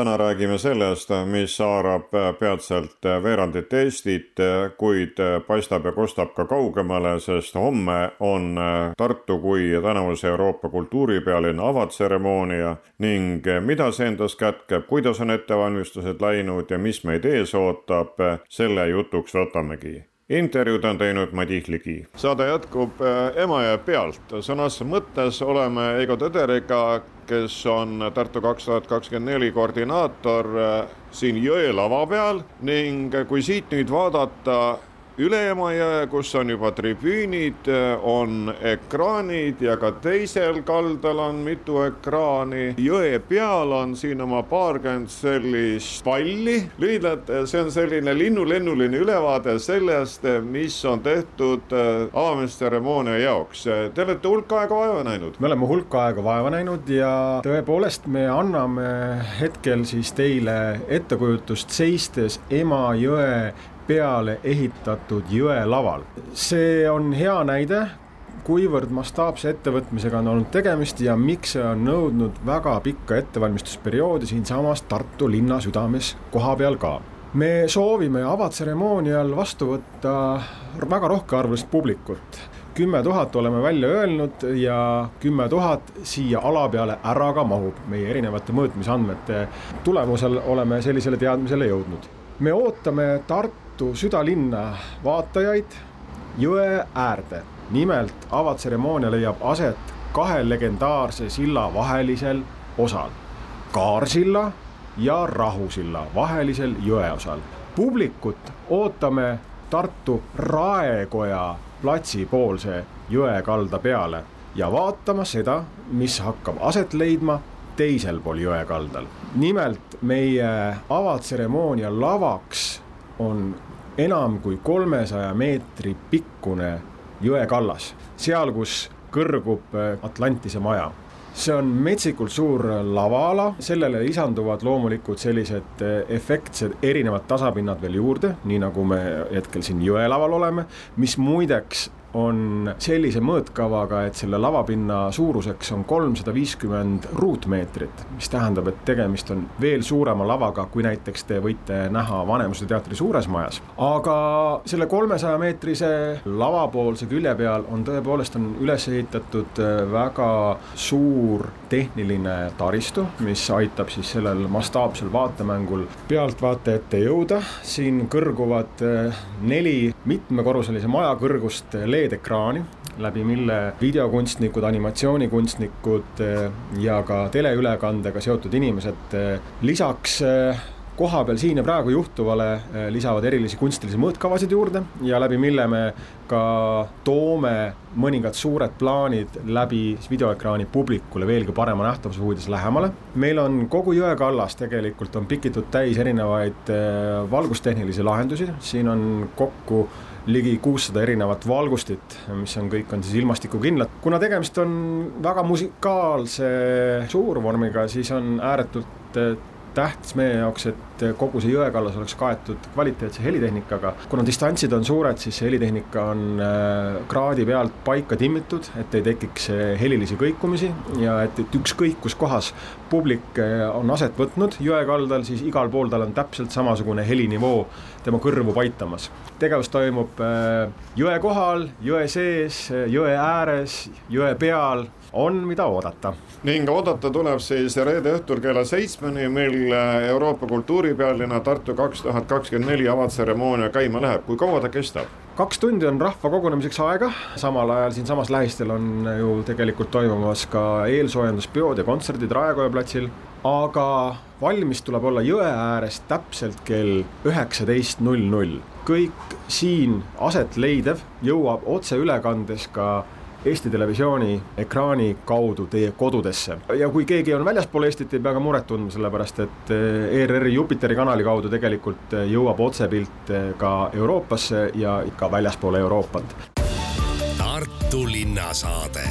täna räägime sellest, mis haarab peatselt veerandit Eestit, kuid paistab ja kostab ka kaugemale, sest homme on Tartu kui tänavuse Euroopa kultuuripealinna avatseremoonia ning mida see endas kätkeb, kuidas on ettevalmistused läinud ja mis meid ees ootab, selle jutuks võtamegi intervjuud on teinud Madis Ligi. saade jätkub Emajõe pealt. sõnas mõttes oleme Eigo Tõderiga, kes on Tartu kaks tuhat kakskümmend neli koordinaator siin jõe lava peal ning kui siit nüüd vaadata üle Emajõe, kus on juba tribüünid, on ekraanid ja ka teisel kaldal on mitu ekraani. jõe peal on siin oma paarkümmend sellist palli. lühidalt, see on selline linnulennuline ülevaade sellest, mis on tehtud avamistseremoonia jaoks. Te olete hulk aega vaeva näinud. me oleme hulk aega vaeva näinud ja tõepoolest me anname hetkel siis teile ettekujutust seistes Emajõe peale ehitatud jõelaval. see on hea näide, kuivõrd mastaapse ettevõtmisega on olnud tegemist ja miks see on nõudnud väga pikka ettevalmistusperioodi siinsamas Tartu linna südames kohapeal ka. me soovime avatseremoonial vastu võtta väga rohkearvulist publikut kümme tuhat oleme välja öelnud ja kümme tuhat siia ala peale ära ka mahub. meie erinevate mõõtmisandmete tulemusel oleme sellisele teadmisele jõudnud. me ootame Tartu Tartu südalinna vaatajaid jõe äärde. nimelt avatseremoonia leiab aset kahe legendaarse silla vahelisel osal, Kaarsilla ja Rahusilla vahelisel jõeosal. publikut ootame Tartu Raekoja platsipoolse jõekalda peale ja vaatama seda, mis hakkab aset leidma teisel pool jõekaldal. nimelt meie avatseremoonia lavaks on enam kui kolmesaja meetri pikkune jõekallas, seal, kus kõrgub äh, Atlantise maja. See on metsikult suur lavaala, sellele lisanduvad loomulikult sellised äh, efektsed erinevad tasapinnad veel juurde, nii nagu me hetkel siin jõelaval oleme, mis muideks on sellise mõõtkavaga, et selle lavapinna suuruseks on kolmsada viiskümmend ruutmeetrit, mis tähendab, et tegemist on veel suurema lavaga, kui näiteks te võite näha Vanemuise teatri suures majas. aga selle kolmesaja meetrise lavapoolse külje peal on tõepoolest, on üles ehitatud äh, väga suur tehniline taristu, mis aitab siis sellel mastaapsel vaatemängul pealtvaate ette jõuda, siin kõrguvad äh, neli mitmekorruselise maja kõrgust leed, LED-ekraani, läbi mille videokunstnikud, animatsioonikunstnikud eh, ja ka teleülekandega seotud inimesed eh, lisaks eh, kohapeal siin ja praegu juhtuvale lisavad erilisi kunstilisi mõõtkavasid juurde ja läbi mille me ka toome mõningad suured plaanid läbi videoekraani publikule veelgi parema nähtavuse huvides lähemale. meil on kogu jõekallas tegelikult on pikitud täis erinevaid valgustehnilisi lahendusi, siin on kokku ligi kuussada erinevat valgustit, mis on, kõik on siis ilmastikukindlad. kuna tegemist on väga musikaalse suurvormiga, siis on ääretult tähtis meie jaoks, et kogu see jõekallas oleks kaetud kvaliteetse helitehnikaga. kuna distantsid on suured, siis see helitehnika on äh, kraadi pealt paika timmitud, et ei tekiks äh, helilisi kõikumisi ja et, et ükskõik kus kohas publik äh, on aset võtnud jõekaldal, siis igal pool tal on täpselt samasugune helinivoo tema kõrvu paitamas. tegevus toimub jõe kohal, jõe sees, jõe ääres, jõe peal on, mida oodata. ning oodata tuleb siis reede õhtul kella seitsmeni, mil Euroopa kultuuripealinna Tartu kaks tuhat kakskümmend neli avatseremoonia käima läheb, kui kaua ta kestab? kaks tundi on rahva kogunemiseks aega, samal ajal siinsamas lähistel on ju tegelikult toimumas ka eelsoojenduspeod ja kontserdid Raekoja platsil, aga valmis tuleb olla jõe ääres täpselt kell üheksateist null null. kõik siin aset leidev jõuab otseülekandes ka Eesti Televisiooni ekraani kaudu teie kodudesse. ja kui keegi on väljaspool Eestit, ei pea ka muret tundma, sellepärast et eh, ERR-i Jupiteri kanali kaudu tegelikult eh, jõuab otsepilt eh, ka Euroopasse ja ikka väljaspoole Euroopat. Tartu linnasaade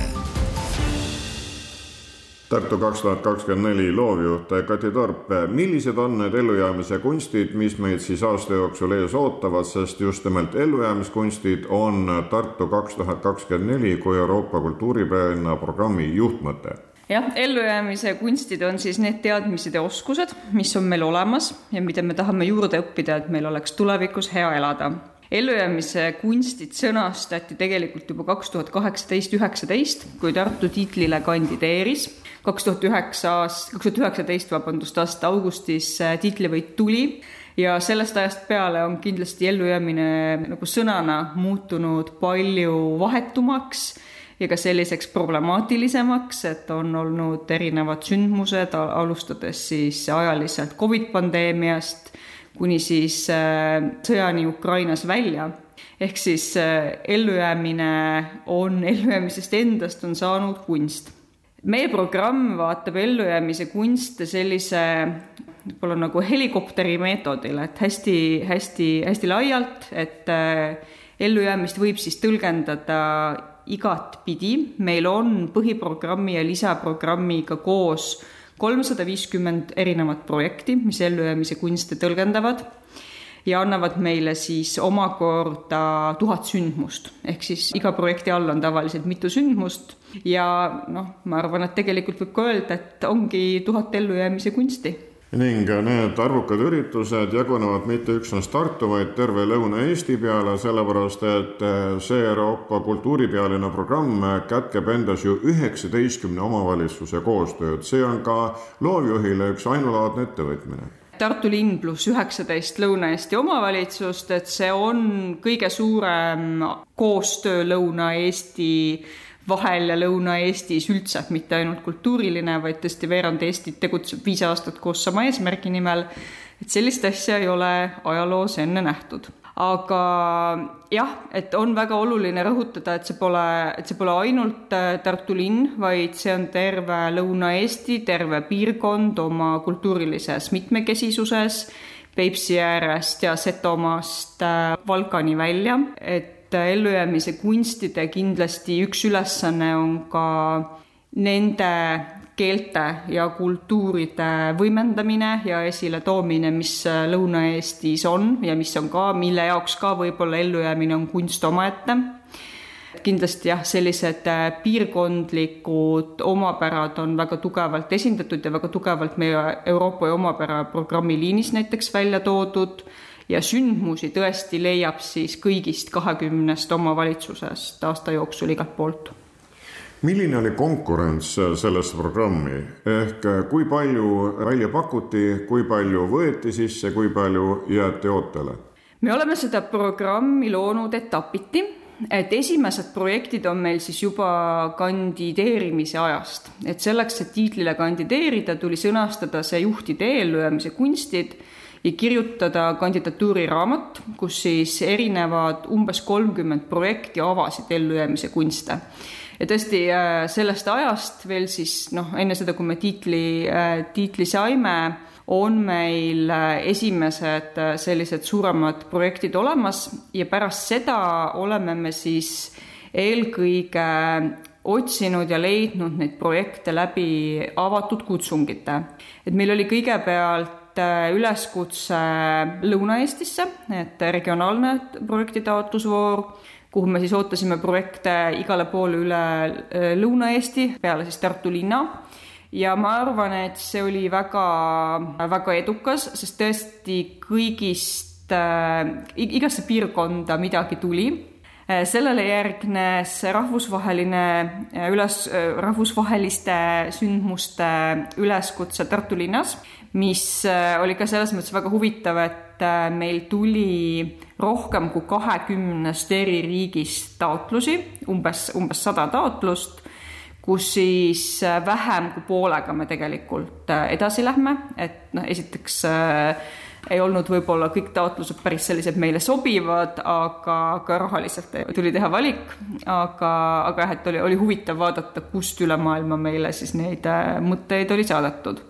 Tartu kaks tuhat kakskümmend neli loovjuht Kati Torp, millised on need ellujäämise kunstid, mis meid siis aasta jooksul ees ootavad, sest just nimelt ellujäämiskunstid on Tartu kaks tuhat kakskümmend neli kui Euroopa kultuuripealinna programmi juhtmõte. Jah, ellujäämise kunstid on siis need teadmised ja oskused, mis on meil olemas ja mida me tahame juurde õppida, et meil oleks tulevikus hea elada. Ellujäämise kunstid sõnastati tegelikult juba kaks tuhat kaheksateist, üheksateist, kui Tartu tiitlile kandideeris. Kaks tuhat üheksa, kaks tuhat üheksateist, vabandust, aasta augustis äh, tiitlivõit tuli ja sellest ajast peale on kindlasti ellujäämine nagu sõnana muutunud palju vahetumaks ja ka selliseks problemaatilisemaks, et on olnud erinevad sündmused, alustades siis ajaliselt Covid pandeemiast kuni siis äh, sõjani Ukrainas välja. ehk siis äh, ellujäämine on, ellujäämisest endast on saanud kunst. Meie programm vaatab ellujäämise kunste sellise võib-olla nagu helikopteri meetodil, et hästi-hästi-hästi laialt, et äh, ellujäämist võib siis tõlgendada igatpidi, meil on põhiprogrammi ja lisaprogrammiga koos kolmsada viiskümmend erinevat projekti, mis ellujäämise kunste tõlgendavad ja annavad meile siis omakorda tuhat sündmust, ehk siis iga projekti all on tavaliselt mitu sündmust ja noh, ma arvan, et tegelikult võib ka öelda, et ongi tuhat ellujäämise kunsti. Ning need arvukad üritused jagunevad mitte üksnes Tartu, vaid terve Lõuna-Eesti peale, sellepärast et see Euroopa kultuuripealinna programm kätkeb endas ju üheksateistkümne omavalitsuse koostööd, see on ka loovjuhile üks ainulaadne ettevõtmine. Tartu linn pluss üheksateist Lõuna-Eesti omavalitsust, et see on kõige suurem koostöö Lõuna-Eesti vahel ja Lõuna-Eestis üldse, mitte ainult kultuuriline, vaid tõesti veerand Eestit tegutseb viis aastat koos sama eesmärgi nimel. et sellist asja ei ole ajaloos enne nähtud aga jah, et on väga oluline rõhutada, et see pole, et see pole ainult äh, Tartu linn, vaid see on terve Lõuna-Eesti, terve piirkond oma kultuurilises mitmekesisuses, Peipsi äärest ja Setomaast äh, Valgani välja, et ellujäämise kunstide kindlasti üks ülesanne on ka nende keelte ja kultuuride võimendamine ja esiletoomine, mis Lõuna-Eestis on ja mis on ka, mille jaoks ka võib-olla ellujäämine on kunst omaette. kindlasti jah, sellised piirkondlikud omapärad on väga tugevalt esindatud ja väga tugevalt meie Euroopa omapära programmi liinis näiteks välja toodud ja sündmusi tõesti leiab siis kõigist kahekümnest omavalitsusest aasta jooksul igalt poolt. Milline oli konkurents sellesse programmi? Ehk kui palju välja pakuti, kui palju võeti sisse, kui palju jäeti ootele? me oleme seda programmi loonud etapiti, et esimesed projektid on meil siis juba kandideerimise ajast, et selleks, et tiitlile kandideerida, tuli sõnastada see juhtidee ellujäämise kunstid ja kirjutada kandidatuuriraamat, kus siis erinevad umbes kolmkümmend projekti avasid ellujäämise kunste. ja tõesti äh, sellest ajast veel siis noh, enne seda, kui me tiitli, äh, tiitli saime, on meil äh, esimesed sellised suuremad projektid olemas ja pärast seda oleme me siis eelkõige otsinud ja leidnud neid projekte läbi avatud kutsungite. et meil oli kõigepealt Äh, üleskutse Lõuna-Eestisse, et regionaalne projektitaotlusvoor, kuhu me siis ootasime projekte igale poole üle äh, Lõuna-Eesti, peale siis Tartu linna. Ja ma arvan, et see oli väga, väga edukas, sest tõesti kõigist äh,, igasse piirkonda midagi tuli. äh, sellele järgnes rahvusvaheline üles, rahvusvaheliste sündmuste üleskutse Tartu linnas mis oli ka selles mõttes väga huvitav, et meil tuli rohkem kui kahekümnest eri riigist taotlusi, umbes, umbes sada taotlust, kus siis äh, vähem kui poolega me tegelikult edasi lähme, et noh, esiteks äh, ei olnud võib-olla kõik taotlused päris sellised meile sobivad, aga, aga rahaliselt tuli teha valik, aga, aga jah, et oli, oli huvitav vaadata, kust üle maailma meile siis neid äh, mõtteid oli saadetud.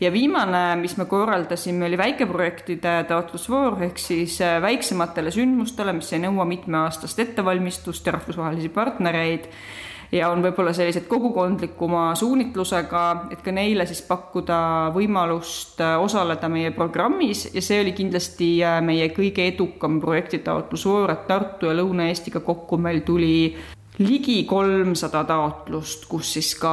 ja viimane, mis me korraldasime, oli väikeprojektide taotlusvoor, ehk siis äh, väiksematele sündmustele, mis ei nõua mitmeaastast ettevalmistust ja rahvusvahelisi partnereid ja on võib-olla sellised kogukondlikuma suunitlusega, et ka neile siis pakkuda võimalust äh, osaleda meie programmis. Ja see oli kindlasti äh, meie kõige edukam projektitaotlusvoor, et Tartu ja Lõuna-Eestiga kokku meil tuli ligi kolmsada taotlust, kus siis ka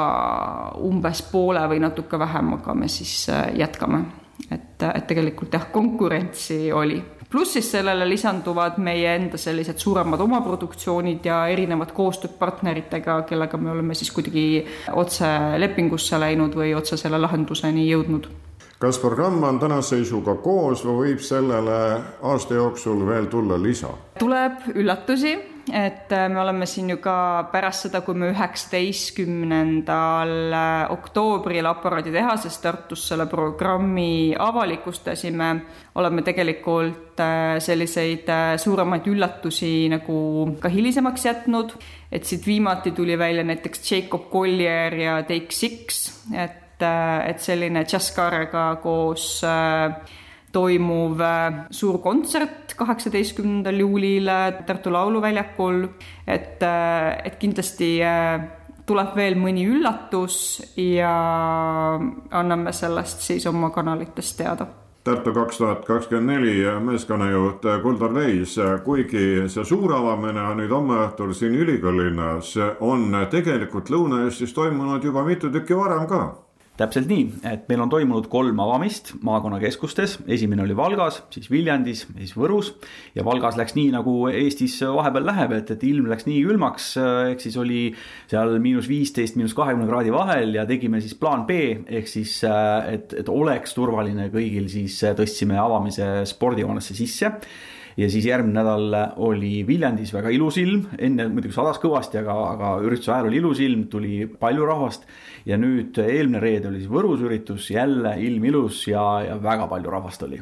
umbes poole või natuke vähemaga me siis äh, jätkame. et, et tegelikult jah, konkurentsi oli pluss siis sellele lisanduvad meie enda sellised suuremad omaproduktsioonid ja erinevad koostööd partneritega, kellega me oleme siis kuidagi otse lepingusse läinud või otse selle lahenduseni jõudnud kas programm on tänase seisuga koos või võib sellele aasta jooksul veel tulla lisa? tuleb üllatusi et äh, me oleme siin ju ka pärast seda, kui me üheksateistkümnendal äh, oktoobril aparaaditehases Tartus selle programmi avalikustasime, oleme tegelikult äh, selliseid suuremaid üllatusi nagu ka hilisemaks jätnud, et siit viimati tuli välja näiteks Jacob Collier ja Take Six, et, et selline džässkaarega koos äh, toimuv äh, suur kontsert kaheksateistkümnendal juulil äh, Tartu Lauluväljakul, et, äh, et kindlasti tuleb veel mõni üllatus ja anname sellest siis oma kanalites teada. Tartu kaks tuhat kakskümmend neli meeskonnajuht Kuldar Leis, kuigi see suur avamine on nüüd homme õhtul siin ülikoolilinnas, on tegelikult Lõuna-Eestis toimunud juba mitu tükki varem ka täpselt nii, et meil on toimunud kolm avamist maakonnakeskustes, esimene oli Valgas, siis Viljandis, siis Võrus. ja Valgas läks nii, nagu Eestis vahepeal läheb, et, et ilm läks nii külmaks, ehk siis oli seal miinus viisteist, miinus kahekümne kraadi vahel ja tegime siis plaan B. Ehk siis, et, et oleks turvaline kõigil, siis tõstsime avamise spordihoonesse sisse ja siis järgmine nädal oli Viljandis väga ilus ilm, enne muidugi sadas kõvasti, aga, aga ürituse ajal oli ilus ilm, tuli palju rahvast. ja nüüd eelmine reede oli siis Võrus üritus, jälle ilm ilus ja, ja väga palju rahvast oli.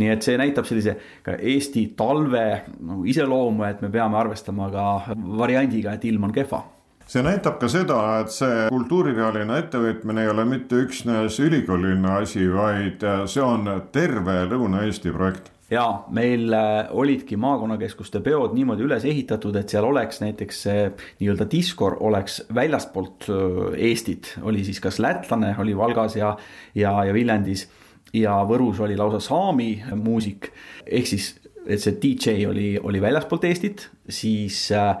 nii et see näitab sellise ka Eesti talve nagu iseloomu, et me peame arvestama ka variandiga, et ilm on kehva see näitab ka seda, et see kultuuripealinna ettevõtmine ei ole mitte üksnes ülikoolilinna asi, vaid see on terve Lõuna-Eesti projekt ja meil äh, olidki maakonnakeskuste peod niimoodi üles ehitatud, et seal oleks näiteks see nii-öelda diskor oleks väljastpoolt äh, Eestit, oli siis kas lätlane, oli Valgas ja, ja, ja Viljandis. Ja Võrus oli lausa saami muusik, ehk siis, et see DJ oli, oli väljaspoolt Eestit, siis äh,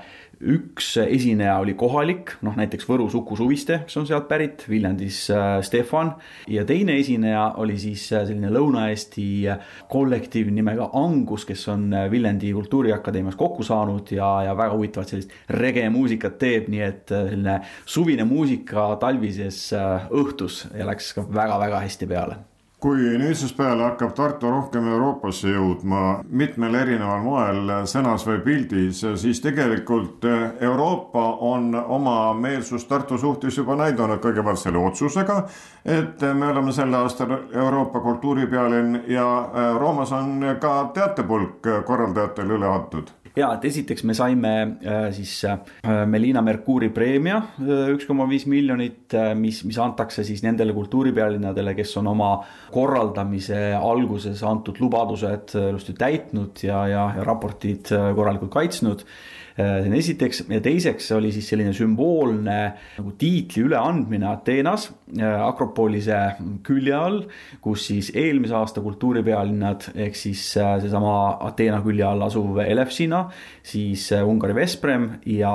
üks esineja oli kohalik, noh näiteks Võrus Uku Suviste, kes on sealt pärit, Viljandis äh, Stefan. ja teine esineja oli siis äh, selline Lõuna-Eesti äh, kollektiiv nimega Angus, kes on Viljandi Kultuuriakadeemias kokku saanud ja, ja väga huvitavat sellist regemuusikat teeb, nii et selline suvine muusika talvises õhtus ja läks ka väga-väga hästi peale kui nüüdsest peale hakkab Tartu rohkem Euroopasse jõudma mitmel erineval moel sõnas või pildis, siis tegelikult Euroopa on oma meelsust Tartu suhtes juba näidanud kõigepealt selle otsusega, et me oleme sel aastal Euroopa kultuuripealinn ja Roomas on ka teatepulk korraldajatel üle antud ja et esiteks me saime äh, siis äh, Melina Mercuuri preemia äh, üks koma viis miljonit, mis, mis antakse siis nendele kultuuripealinnadele, kes on oma korraldamise alguses antud lubadused ilusti täitnud ja, ja, ja raportid korralikult kaitsnud see on esiteks. Ja teiseks oli siis selline sümboolne nagu tiitli üleandmine Ateenas Akropolise külje all, kus siis eelmise aasta kultuuripealinnad ehk siis seesama Ateena külje all asuv Elefsina, siis Ungari Vesprem ja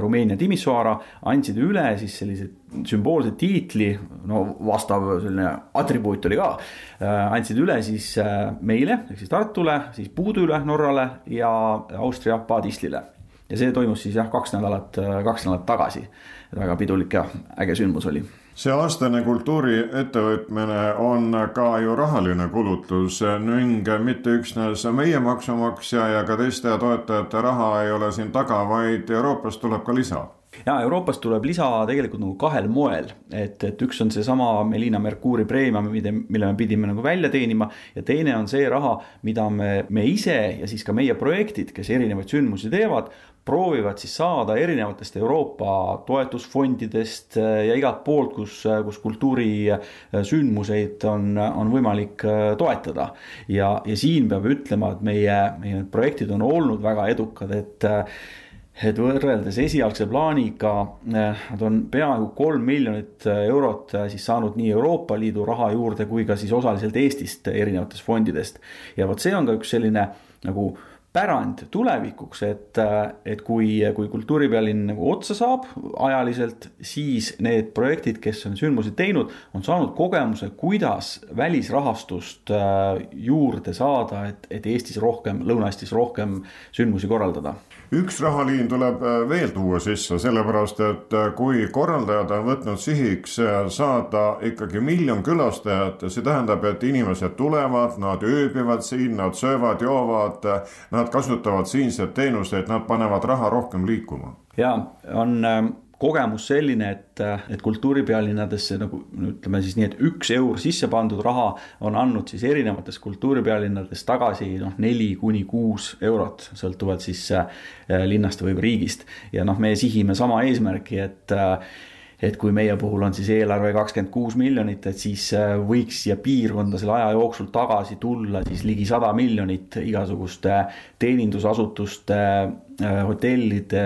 Rumeenia Timisoara andsid üle siis sellise sümboolse tiitli, no vastav selline atribuut oli ka, andsid üle siis meile ehk siis Tartule, siis Puudule Norrale ja Austria Paadislile ja see toimus siis jah, kaks nädalat, kaks nädalat tagasi. väga pidulik ja äge sündmus oli. See aastane kultuuriettevõtmine on ka ju rahaline kulutus ning mitte üksnes meie maksumaksja ja ka teiste toetajate raha ei ole siin taga, vaid Euroopast tuleb ka lisa. Ja Euroopast tuleb lisa tegelikult nagu kahel moel, et, et üks on seesama Melina Mercuuri preemia, mille me pidime nagu välja teenima ja teine on see raha, mida me, me ise ja siis ka meie projektid, kes erinevaid sündmusi teevad, proovivad siis saada erinevatest Euroopa toetusfondidest äh, ja igalt poolt, kus, äh, kus kultuurisündmuseid on, on võimalik äh, toetada. ja, ja siin peab ütlema, et meie, meie need projektid on olnud väga edukad, et et võrreldes esialgse plaaniga nad on peaaegu kolm miljonit eurot siis saanud nii Euroopa Liidu raha juurde kui ka siis osaliselt Eestist erinevatest fondidest. ja vot see on ka üks selline nagu pärand tulevikuks, et, et kui, kui kultuuripealinn nagu otsa saab ajaliselt, siis need projektid, kes on sündmusi teinud, on saanud kogemuse, kuidas välisrahastust äh, juurde saada, et, et Eestis rohkem, Lõuna-Eestis rohkem sündmusi korraldada. Üks rahaliin tuleb äh, veel tuua sisse, sellepärast et äh, kui korraldajad on võtnud sihiks saada ikkagi miljon külastajat, see tähendab, et inimesed tulevad, nad ööbivad siin, nad söövad, joovad, nad kasutavad siinseid teenuseid, nad panevad raha rohkem liikuma. ja on ähm, kogemus selline, et, et kultuuripealinnadesse nagu ütleme siis nii, et üks eur sisse pandud raha on andnud siis erinevates kultuuripealinnades tagasi noh, neli kuni kuus eurot, sõltuvalt siis äh, linnast või riigist. ja noh, me sihime sama eesmärki, et äh, et kui meie puhul on siis eelarve kakskümmend kuus miljonit, et siis äh, võiks siia piirkonda selle aja jooksul tagasi tulla siis ligi sada miljonit igasuguste teenindusasutuste, äh, hotellide,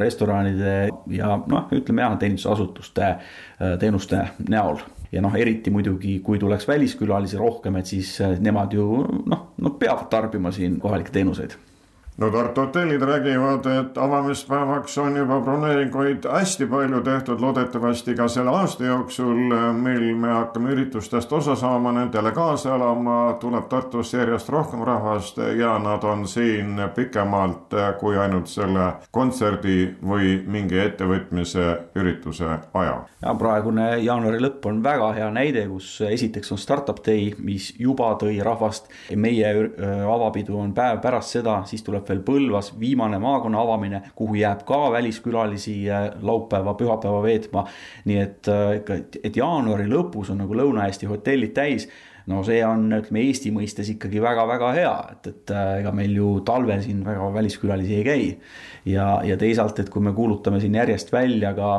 restoranide ja noh, ütleme jah, teenindusasutuste äh, teenuste näol. Ja noh, eriti muidugi, kui tuleks väliskülalisi rohkem, et siis nemad ju noh, nad peavad tarbima siin kohalikke teenuseid no Tartu hotellid räägivad, et avamispäevaks on juba broneeringuid hästi palju tehtud, loodetavasti ka selle aasta jooksul, mil me hakkame üritustest osa saama, nendele kaasa elama, tuleb Tartusse järjest rohkem rahvast ja nad on siin pikemalt kui ainult selle kontserdi või mingi ettevõtmise ürituse aja. ja praegune jaanuari lõpp on väga hea näide, kus esiteks on startup day, mis juba tõi rahvast, meie avapidu on päev pärast seda, siis tuleb veel Põlvas viimane maakonna avamine, kuhu jääb ka väliskülalisi äh, laupäeva, pühapäeva veetma. nii et, äh, et jaanuari lõpus on nagu Lõuna-Eesti hotellid täis no see on, ütleme Eesti mõistes ikkagi väga-väga hea, et, et äh, ega meil ju talvel siin väga väliskülalisi ei käi. ja, ja teisalt, et kui me kuulutame siin järjest välja ka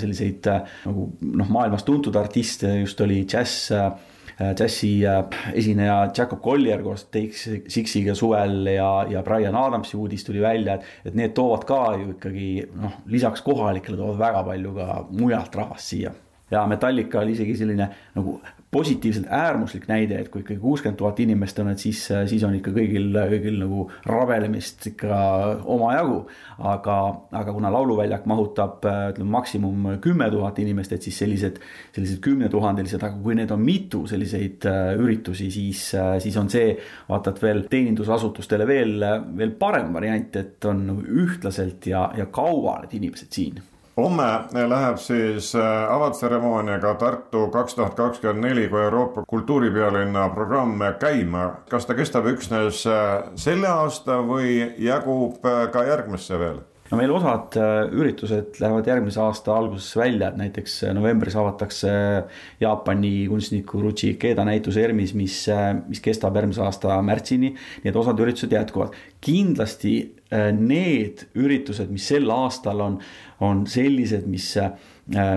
selliseid nagu noh, maailmas tuntud artiste, just oli džäss džässi äh, esineja Jacob Collier koos Take Sixiga suvel ja, ja Brian Adamsi uudis tuli välja, et, et need toovad ka ju ikkagi noh, lisaks kohalikele toovad väga palju ka mujalt rahvast siia ja Metallica oli isegi selline nagu positiivselt äärmuslik näide, et kui ikkagi kuuskümmend tuhat inimest on, et siis, siis on ikka kõigil, kõigil nagu rabelemist ikka omajagu. aga, aga kuna lauluväljak mahutab ütleme maksimum kümme tuhat inimest, et siis sellised, sellised kümnetuhandelised, aga kui need on mitu selliseid äh, üritusi, siis, äh, siis on see vaata, et veel teenindusasutustele veel, veel parem variant, et on nagu ühtlaselt ja, ja kaua need inimesed siin homme läheb siis äh, avatseremooniaga Tartu kaks tuhat kakskümmend neli kui Euroopa kultuuripealinna programm käima. kas ta kestab üksnes äh, selle aasta või jagub äh, ka järgmisse veel? No meil osad üritused lähevad järgmise aasta alguses välja, et näiteks novembris avatakse Jaapani kunstniku Ruchi Ikeda näitus ERMis, mis, mis kestab järgmise aasta märtsini. nii et osad üritused jätkuvad. kindlasti need üritused, mis sel aastal on, on sellised, mis, äh,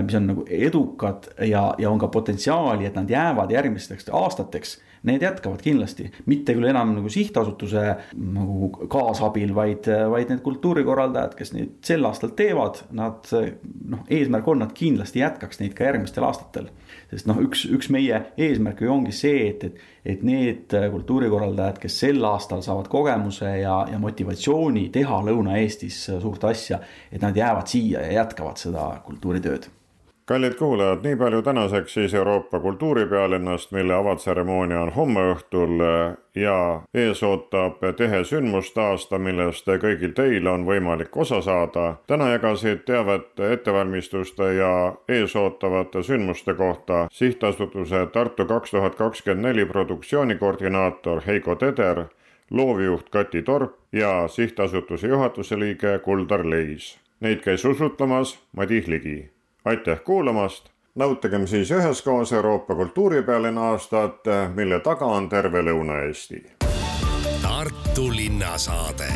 mis on nagu edukad ja, ja on ka potentsiaali, et nad jäävad järgmisteks aastateks need jätkavad kindlasti, mitte küll enam nagu sihtasutuse nagu kaasabil, vaid, vaid need kultuurikorraldajad, kes neid sel aastal teevad, nad noh, eesmärk on, nad kindlasti jätkaks neid ka järgmistel aastatel. sest noh, üks, üks meie eesmärk ju ongi see, et, et, et need kultuurikorraldajad, kes sel aastal saavad kogemuse ja, ja motivatsiooni teha Lõuna-Eestis suurt asja, et nad jäävad siia ja jätkavad seda kultuuritööd kallid kuulajad, nii palju tänaseks siis Euroopa kultuuripealinnast, mille avatseremoonia on homme õhtul ja ees ootab tihe sündmuste aasta, millest kõigil teil on võimalik osa saada. täna jagasid teavet ettevalmistuste ja ees ootavate sündmuste kohta sihtasutuse Tartu kaks tuhat kakskümmend neli produktsioonikoordinaator Heiko Teder, loovjuht Kati Torp ja sihtasutuse juhatuse liige Kuldar Leis. Neid käis usutlemas Madis Ligi aitäh kuulamast, nautagem siis üheskoos Euroopa kultuuripealinna aastat, mille taga on terve Lõuna-Eesti. Tartu linnasaade